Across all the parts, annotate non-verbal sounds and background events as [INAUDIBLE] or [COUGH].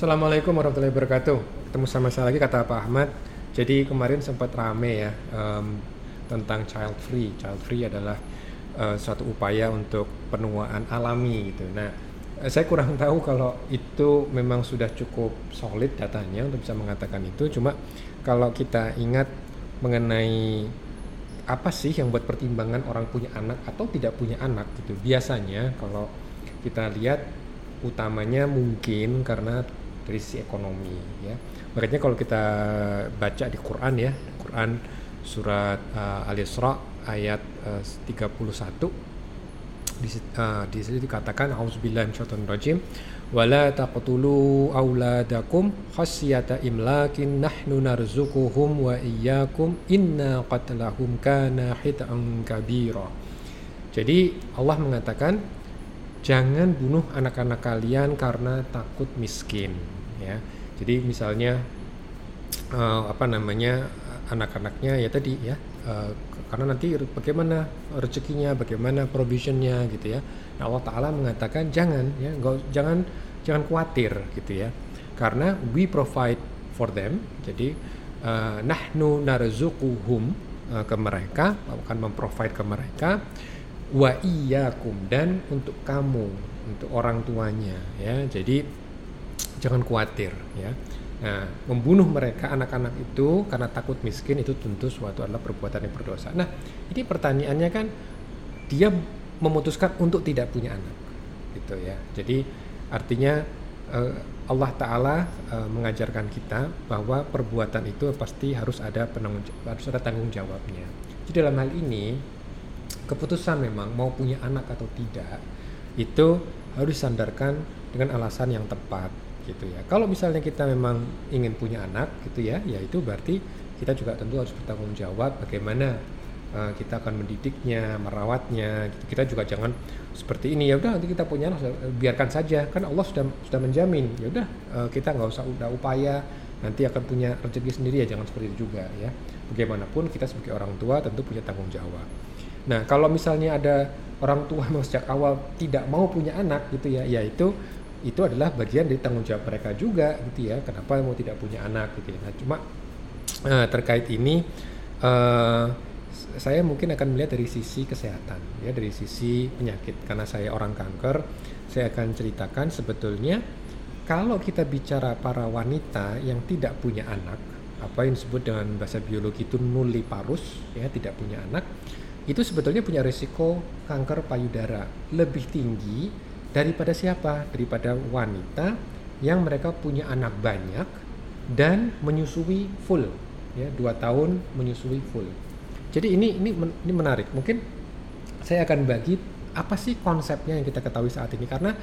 Assalamualaikum warahmatullahi wabarakatuh. Ketemu sama saya lagi kata Pak Ahmad. Jadi kemarin sempat rame ya um, tentang child free. Child free adalah uh, suatu upaya untuk penuaan alami gitu. Nah, eh, saya kurang tahu kalau itu memang sudah cukup solid datanya untuk bisa mengatakan itu. Cuma kalau kita ingat mengenai apa sih yang buat pertimbangan orang punya anak atau tidak punya anak gitu. Biasanya kalau kita lihat utamanya mungkin karena dari sisi ekonomi ya. Makanya kalau kita baca di Quran ya, Quran surat uh, Al-Isra ayat uh, 31 di, uh, di situ dikatakan auzubillahi rajim wala taqtulu auladakum khasyata imlakin nahnu narzuquhum wa iyyakum inna qatlahum kana hit'an kabira. Jadi Allah mengatakan jangan bunuh anak-anak kalian karena takut miskin ya. Jadi misalnya uh, apa namanya anak-anaknya ya tadi ya uh, karena nanti bagaimana rezekinya bagaimana provisionnya gitu ya. Nah Allah Taala mengatakan jangan ya gak, jangan jangan khawatir gitu ya. Karena we provide for them jadi uh, nahnu narzuquhum uh, ke mereka akan memprovide ke mereka wa iyyakum dan untuk kamu untuk orang tuanya ya. Jadi jangan khawatir ya. Nah membunuh mereka anak-anak itu karena takut miskin itu tentu suatu adalah perbuatan yang berdosa. Nah ini pertanyaannya kan dia memutuskan untuk tidak punya anak gitu ya. Jadi artinya uh, Allah Taala uh, mengajarkan kita bahwa perbuatan itu pasti harus ada penanggung harus ada tanggung jawabnya. Jadi dalam hal ini keputusan memang mau punya anak atau tidak itu harus disandarkan dengan alasan yang tepat gitu ya. Kalau misalnya kita memang ingin punya anak gitu ya, ya itu berarti kita juga tentu harus bertanggung jawab bagaimana uh, kita akan mendidiknya, merawatnya. Gitu. Kita juga jangan seperti ini ya udah nanti kita punya anak biarkan saja kan Allah sudah sudah menjamin ya udah uh, kita nggak usah udah upaya nanti akan punya rezeki sendiri ya jangan seperti itu juga ya. Bagaimanapun kita sebagai orang tua tentu punya tanggung jawab. Nah, kalau misalnya ada orang tua [LAUGHS] yang sejak awal tidak mau punya anak gitu ya, ya itu adalah bagian dari tanggung jawab mereka juga gitu ya. Kenapa mau tidak punya anak gitu ya. Nah, cuma uh, terkait ini uh, saya mungkin akan melihat dari sisi kesehatan ya, dari sisi penyakit karena saya orang kanker, saya akan ceritakan sebetulnya kalau kita bicara para wanita yang tidak punya anak, apa yang disebut dengan bahasa biologi itu nulliparous ya, tidak punya anak itu sebetulnya punya risiko kanker payudara lebih tinggi daripada siapa? Daripada wanita yang mereka punya anak banyak dan menyusui full, ya dua tahun menyusui full. Jadi ini ini ini menarik. Mungkin saya akan bagi apa sih konsepnya yang kita ketahui saat ini karena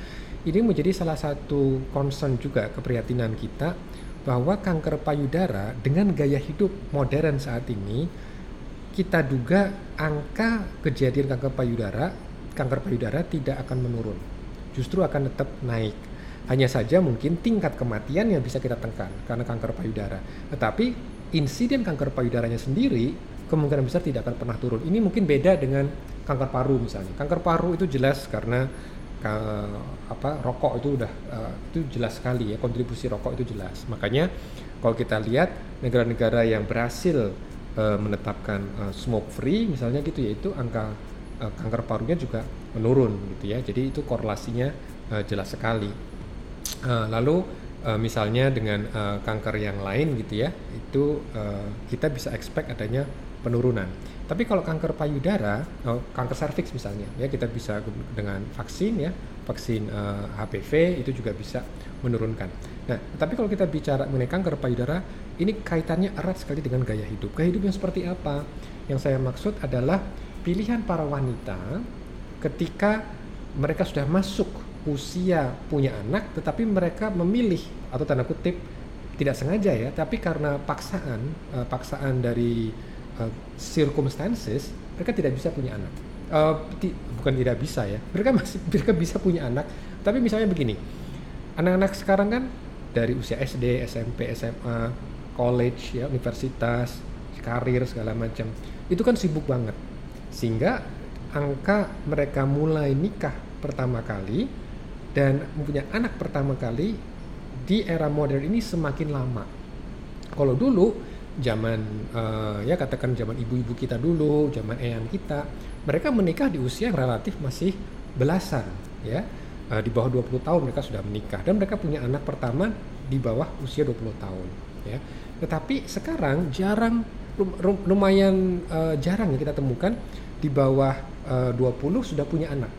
ini menjadi salah satu concern juga keprihatinan kita bahwa kanker payudara dengan gaya hidup modern saat ini kita duga angka kejadian kanker payudara kanker payudara tidak akan menurun justru akan tetap naik. Hanya saja mungkin tingkat kematian yang bisa kita tekan karena kanker payudara. Tetapi insiden kanker payudaranya sendiri kemungkinan besar tidak akan pernah turun. Ini mungkin beda dengan kanker paru misalnya. Kanker paru itu jelas karena apa rokok itu udah uh, itu jelas sekali ya kontribusi rokok itu jelas. Makanya kalau kita lihat negara-negara yang berhasil uh, menetapkan uh, smoke free misalnya gitu yaitu angka uh, kanker parunya juga menurun gitu ya jadi itu korelasinya uh, jelas sekali uh, lalu uh, misalnya dengan uh, kanker yang lain gitu ya itu uh, kita bisa expect adanya penurunan tapi kalau kanker payudara oh, kanker serviks misalnya ya kita bisa dengan vaksin ya vaksin uh, HPV itu juga bisa menurunkan nah tapi kalau kita bicara mengenai kanker payudara ini kaitannya erat sekali dengan gaya hidup. Gaya hidup yang seperti apa? Yang saya maksud adalah pilihan para wanita ketika mereka sudah masuk usia punya anak, tetapi mereka memilih atau tanda kutip tidak sengaja ya, tapi karena paksaan, uh, paksaan dari uh, circumstances, mereka tidak bisa punya anak. Uh, bukan tidak bisa ya, mereka masih [LAUGHS] mereka bisa punya anak, tapi misalnya begini, anak-anak sekarang kan dari usia SD, SMP, SMA college ya universitas karir segala macam itu kan sibuk banget sehingga angka mereka mulai nikah pertama kali dan mempunyai anak pertama kali di era modern ini semakin lama. Kalau dulu zaman uh, ya katakan zaman ibu-ibu kita dulu, zaman eyang kita, mereka menikah di usia yang relatif masih belasan ya. Uh, di bawah 20 tahun mereka sudah menikah dan mereka punya anak pertama di bawah usia 20 tahun ya. Tetapi sekarang jarang lumayan uh, jarang ya kita temukan. Di bawah uh, 20 sudah punya anak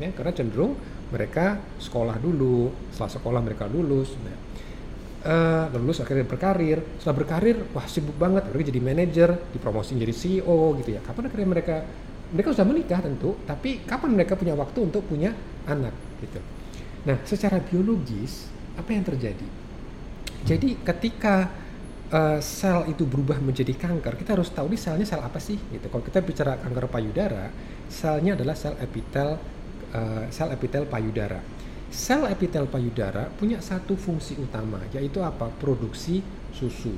ya. Karena cenderung mereka sekolah dulu setelah sekolah mereka lulus nah, uh, lulus akhirnya berkarir. Setelah berkarir wah sibuk banget. Mereka jadi manajer dipromosi jadi CEO gitu ya. Kapan akhirnya mereka mereka sudah menikah tentu tapi kapan mereka punya waktu untuk punya anak gitu. Nah secara biologis apa yang terjadi? Jadi ketika uh, sel itu berubah menjadi kanker, kita harus tahu ini selnya sel apa sih gitu. Kalau kita bicara kanker payudara, selnya adalah sel epitel uh, sel epitel payudara. Sel epitel payudara punya satu fungsi utama yaitu apa? Produksi susu.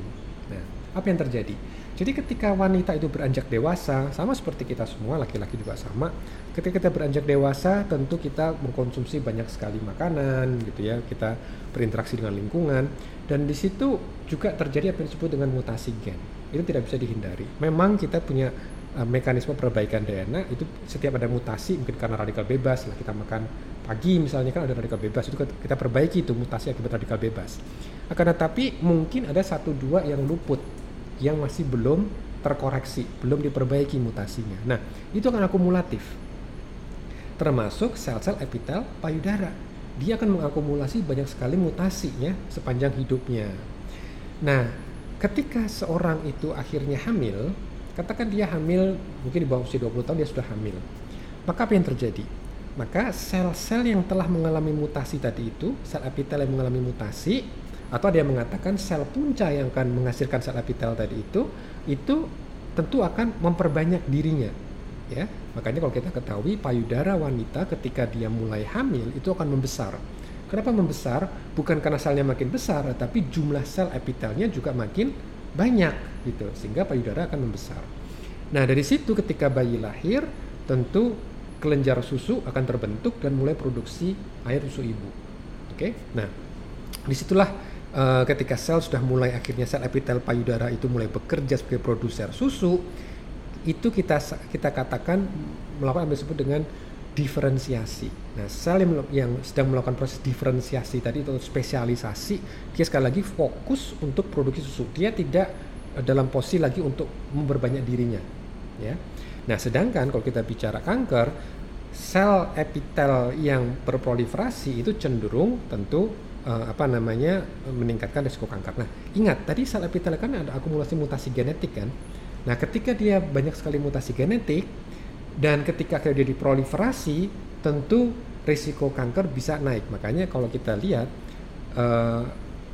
Nah, apa yang terjadi? Jadi ketika wanita itu beranjak dewasa, sama seperti kita semua, laki-laki juga sama. Ketika kita beranjak dewasa, tentu kita mengkonsumsi banyak sekali makanan, gitu ya. Kita berinteraksi dengan lingkungan, dan di situ juga terjadi apa yang disebut dengan mutasi gen. Itu tidak bisa dihindari. Memang kita punya uh, mekanisme perbaikan DNA itu setiap ada mutasi, mungkin karena radikal bebas, lah kita makan pagi misalnya kan ada radikal bebas itu kita perbaiki itu mutasi akibat radikal bebas. Akan tetapi mungkin ada satu dua yang luput yang masih belum terkoreksi, belum diperbaiki mutasinya. Nah, itu akan akumulatif. Termasuk sel-sel epitel payudara. Dia akan mengakumulasi banyak sekali mutasinya sepanjang hidupnya. Nah, ketika seorang itu akhirnya hamil, katakan dia hamil mungkin di bawah usia 20 tahun dia sudah hamil. Maka apa yang terjadi? Maka sel-sel yang telah mengalami mutasi tadi itu, sel epitel yang mengalami mutasi, atau ada yang mengatakan sel punca yang akan menghasilkan sel epitel tadi itu itu tentu akan memperbanyak dirinya ya. Makanya kalau kita ketahui payudara wanita ketika dia mulai hamil itu akan membesar. Kenapa membesar? Bukan karena selnya makin besar tapi jumlah sel epitelnya juga makin banyak gitu. Sehingga payudara akan membesar. Nah dari situ ketika bayi lahir tentu kelenjar susu akan terbentuk dan mulai produksi air susu ibu. Oke? Nah di situlah uh, ketika sel sudah mulai akhirnya sel epitel payudara itu mulai bekerja sebagai produser susu itu kita kita katakan melakukan apa disebut dengan diferensiasi. Nah, sel yang, yang sedang melakukan proses diferensiasi tadi atau spesialisasi, dia sekali lagi fokus untuk produksi susu. Dia tidak uh, dalam posisi lagi untuk memperbanyak dirinya, ya. Nah, sedangkan kalau kita bicara kanker, sel epitel yang berproliferasi itu cenderung tentu uh, apa namanya meningkatkan risiko kanker. Nah, ingat tadi sel epitel kan ada akumulasi mutasi genetik kan. Nah, ketika dia banyak sekali mutasi genetik dan ketika dia diproliferasi, tentu risiko kanker bisa naik. Makanya kalau kita lihat uh,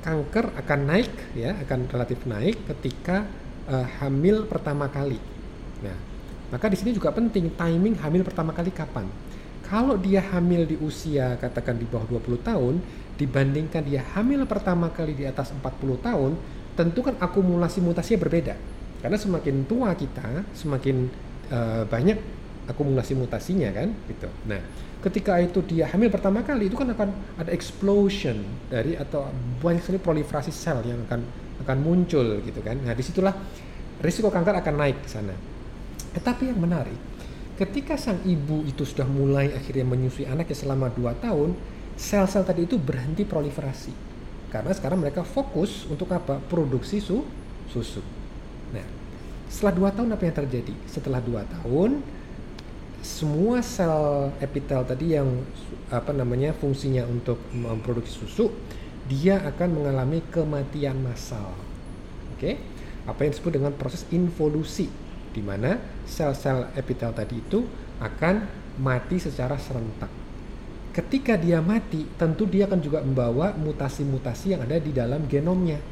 kanker akan naik ya, akan relatif naik ketika uh, hamil pertama kali. Nah, maka di sini juga penting timing hamil pertama kali kapan. Kalau dia hamil di usia katakan di bawah 20 tahun, dibandingkan dia hamil pertama kali di atas 40 tahun, tentu kan akumulasi mutasinya berbeda. Karena semakin tua kita, semakin uh, banyak akumulasi mutasinya kan, gitu. Nah, ketika itu dia hamil pertama kali itu kan akan ada explosion dari atau banyak sekali proliferasi sel yang akan akan muncul gitu kan. Nah, di situlah risiko kanker akan naik ke sana. Tetapi yang menarik, ketika sang ibu itu sudah mulai akhirnya menyusui anaknya selama 2 tahun, sel-sel tadi itu berhenti proliferasi karena sekarang mereka fokus untuk apa produksi su susu. Nah, setelah dua tahun apa yang terjadi? Setelah dua tahun, semua sel epitel tadi yang apa namanya fungsinya untuk memproduksi susu, dia akan mengalami kematian massal. Oke, apa yang disebut dengan proses involusi, di mana sel-sel epitel tadi itu akan mati secara serentak ketika dia mati, tentu dia akan juga membawa mutasi-mutasi yang ada di dalam genomnya.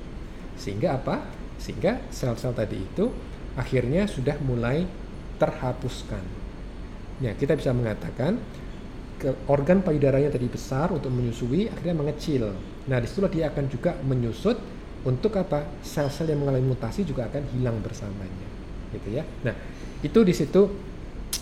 Sehingga apa? Sehingga sel-sel tadi itu akhirnya sudah mulai terhapuskan. Ya, kita bisa mengatakan ke organ payudaranya tadi besar untuk menyusui akhirnya mengecil. Nah, di situlah dia akan juga menyusut untuk apa? Sel-sel yang mengalami mutasi juga akan hilang bersamanya. Gitu ya. Nah, itu di situ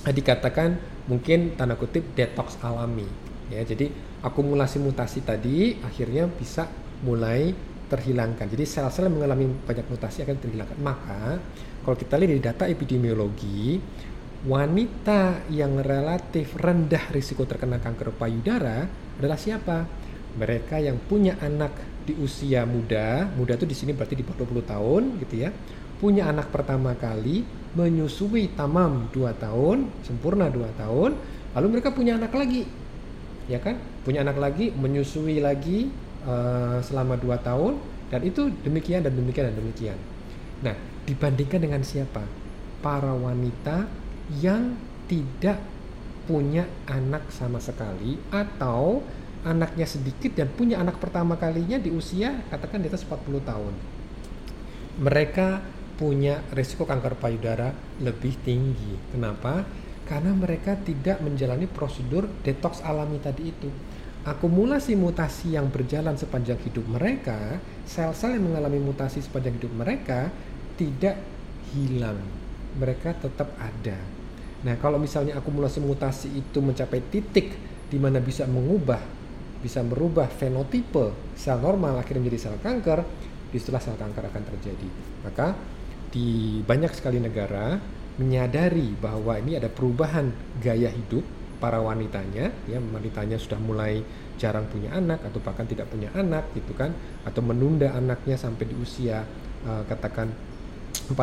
dikatakan mungkin tanda kutip detox alami ya jadi akumulasi mutasi tadi akhirnya bisa mulai terhilangkan. Jadi sel-sel yang mengalami banyak mutasi akan terhilangkan. Maka kalau kita lihat dari data epidemiologi, wanita yang relatif rendah risiko terkena kanker payudara adalah siapa? Mereka yang punya anak di usia muda, muda itu di sini berarti di bawah 20 tahun gitu ya. Punya anak pertama kali, menyusui tamam 2 tahun, sempurna 2 tahun, lalu mereka punya anak lagi. Ya kan? Punya anak lagi, menyusui lagi uh, selama 2 tahun dan itu demikian dan demikian dan demikian. Nah, dibandingkan dengan siapa? Para wanita yang tidak punya anak sama sekali atau anaknya sedikit dan punya anak pertama kalinya di usia katakan di atas 40 tahun. Mereka punya risiko kanker payudara lebih tinggi. Kenapa? Karena mereka tidak menjalani prosedur detox alami tadi itu. Akumulasi mutasi yang berjalan sepanjang hidup mereka, sel-sel yang mengalami mutasi sepanjang hidup mereka tidak hilang. Mereka tetap ada. Nah, kalau misalnya akumulasi mutasi itu mencapai titik di mana bisa mengubah bisa merubah fenotipe sel normal akhirnya menjadi sel kanker, di situlah sel kanker akan terjadi. Maka di banyak sekali negara menyadari bahwa ini ada perubahan gaya hidup para wanitanya, ya wanitanya sudah mulai jarang punya anak atau bahkan tidak punya anak gitu kan, atau menunda anaknya sampai di usia uh, katakan 40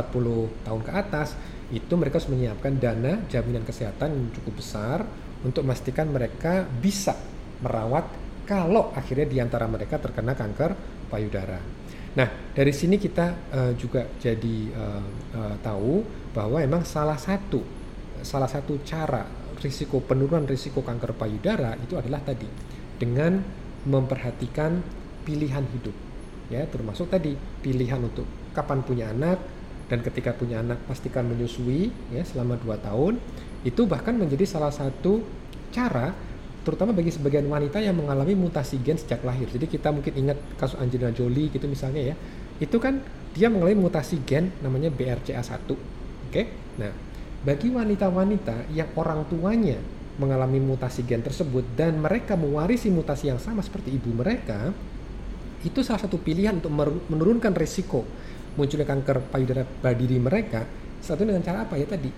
tahun ke atas, itu mereka harus menyiapkan dana jaminan kesehatan yang cukup besar untuk memastikan mereka bisa merawat kalau akhirnya di antara mereka terkena kanker payudara. Nah, dari sini kita uh, juga jadi uh, uh, tahu bahwa memang salah satu salah satu cara risiko penurunan risiko kanker payudara itu adalah tadi dengan memperhatikan pilihan hidup ya. Termasuk tadi pilihan untuk kapan punya anak dan ketika punya anak pastikan menyusui ya selama 2 tahun. Itu bahkan menjadi salah satu cara terutama bagi sebagian wanita yang mengalami mutasi gen sejak lahir. Jadi kita mungkin ingat kasus Angelina Jolie gitu misalnya ya. Itu kan dia mengalami mutasi gen namanya BRCA1. Oke. Nah, bagi wanita-wanita yang orang tuanya mengalami mutasi gen tersebut dan mereka mewarisi mutasi yang sama seperti ibu mereka, itu salah satu pilihan untuk menurunkan risiko munculnya kanker payudara pada diri mereka. Satu dengan cara apa ya tadi?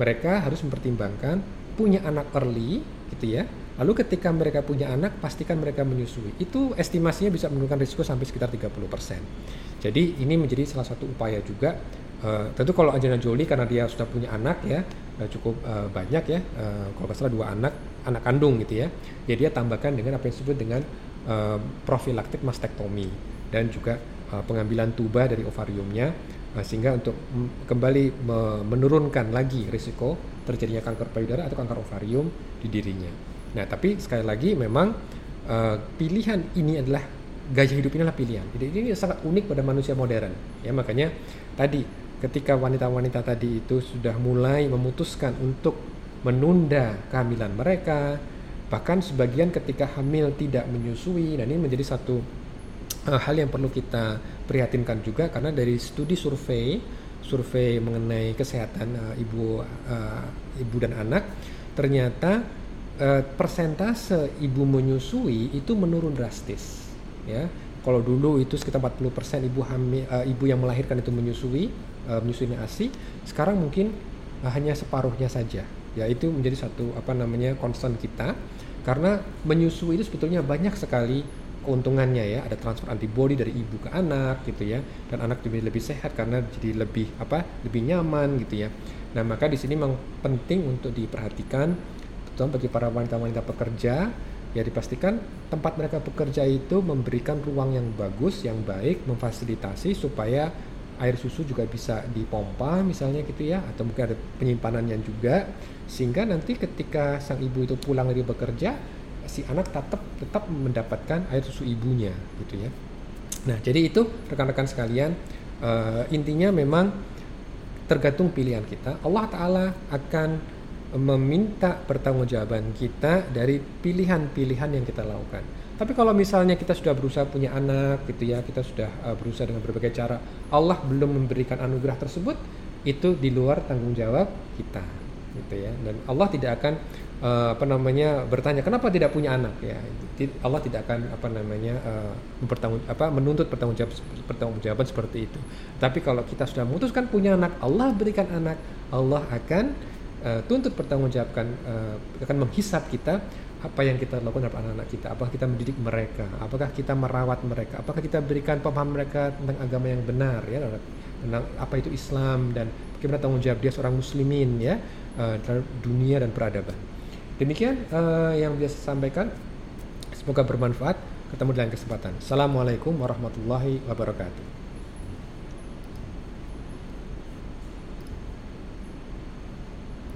Mereka harus mempertimbangkan punya anak early gitu ya Lalu ketika mereka punya anak, pastikan mereka menyusui. Itu estimasinya bisa menurunkan risiko sampai sekitar 30%. Jadi ini menjadi salah satu upaya juga. Uh, tentu kalau Angelina Jolie karena dia sudah punya anak ya, uh, cukup uh, banyak ya, uh, kalau nggak salah dua anak, anak kandung gitu ya. Ya dia tambahkan dengan apa yang disebut dengan uh, profilaktik mastektomi dan juga uh, pengambilan tuba dari ovariumnya sehingga untuk kembali menurunkan lagi risiko terjadinya kanker payudara atau kanker ovarium di dirinya. Nah, tapi sekali lagi memang uh, pilihan ini adalah gaya hidup ini adalah pilihan. Jadi ini sangat unik pada manusia modern. Ya, makanya tadi ketika wanita-wanita tadi itu sudah mulai memutuskan untuk menunda kehamilan mereka, bahkan sebagian ketika hamil tidak menyusui. Dan ini menjadi satu uh, hal yang perlu kita prihatinkan juga karena dari studi survei survei mengenai kesehatan uh, ibu uh, ibu dan anak ternyata uh, persentase ibu menyusui itu menurun drastis ya. Kalau dulu itu sekitar 40% ibu hamil uh, ibu yang melahirkan itu menyusui uh, menyusui ASI. Sekarang mungkin uh, hanya separuhnya saja ya. Itu menjadi satu apa namanya concern kita. Karena menyusui itu sebetulnya banyak sekali keuntungannya ya. Ada transfer antibody dari ibu ke anak gitu ya. Dan anak jadi lebih sehat karena jadi lebih apa lebih nyaman gitu ya. Nah maka di sini memang penting untuk diperhatikan terutama bagi para wanita-wanita pekerja ya dipastikan tempat mereka bekerja itu memberikan ruang yang bagus, yang baik, memfasilitasi supaya air susu juga bisa dipompa misalnya gitu ya atau mungkin ada penyimpanannya juga sehingga nanti ketika sang ibu itu pulang dari bekerja si anak tetap tetap mendapatkan air susu ibunya gitu ya. Nah, jadi itu rekan-rekan sekalian uh, intinya memang tergantung pilihan kita. Allah taala akan meminta pertanggungjawaban kita dari pilihan-pilihan yang kita lakukan. Tapi kalau misalnya kita sudah berusaha punya anak gitu ya, kita sudah uh, berusaha dengan berbagai cara, Allah belum memberikan anugerah tersebut, itu di luar tanggung jawab kita gitu ya. Dan Allah tidak akan uh, apa namanya bertanya kenapa tidak punya anak ya Allah tidak akan apa namanya uh, apa menuntut pertanggungjawab pertanggungjawaban seperti itu tapi kalau kita sudah memutuskan punya anak Allah berikan anak Allah akan uh, tuntut pertanggungjawabkan uh, akan menghisap kita apa yang kita lakukan terhadap anak-anak kita apakah kita mendidik mereka apakah kita merawat mereka apakah kita berikan pemahaman mereka tentang agama yang benar ya tentang apa itu Islam dan bagaimana tanggung jawab dia seorang muslimin ya uh, dalam dunia dan peradaban Demikian uh, yang bisa sampaikan. Semoga bermanfaat. Ketemu di lain kesempatan. Assalamualaikum warahmatullahi wabarakatuh.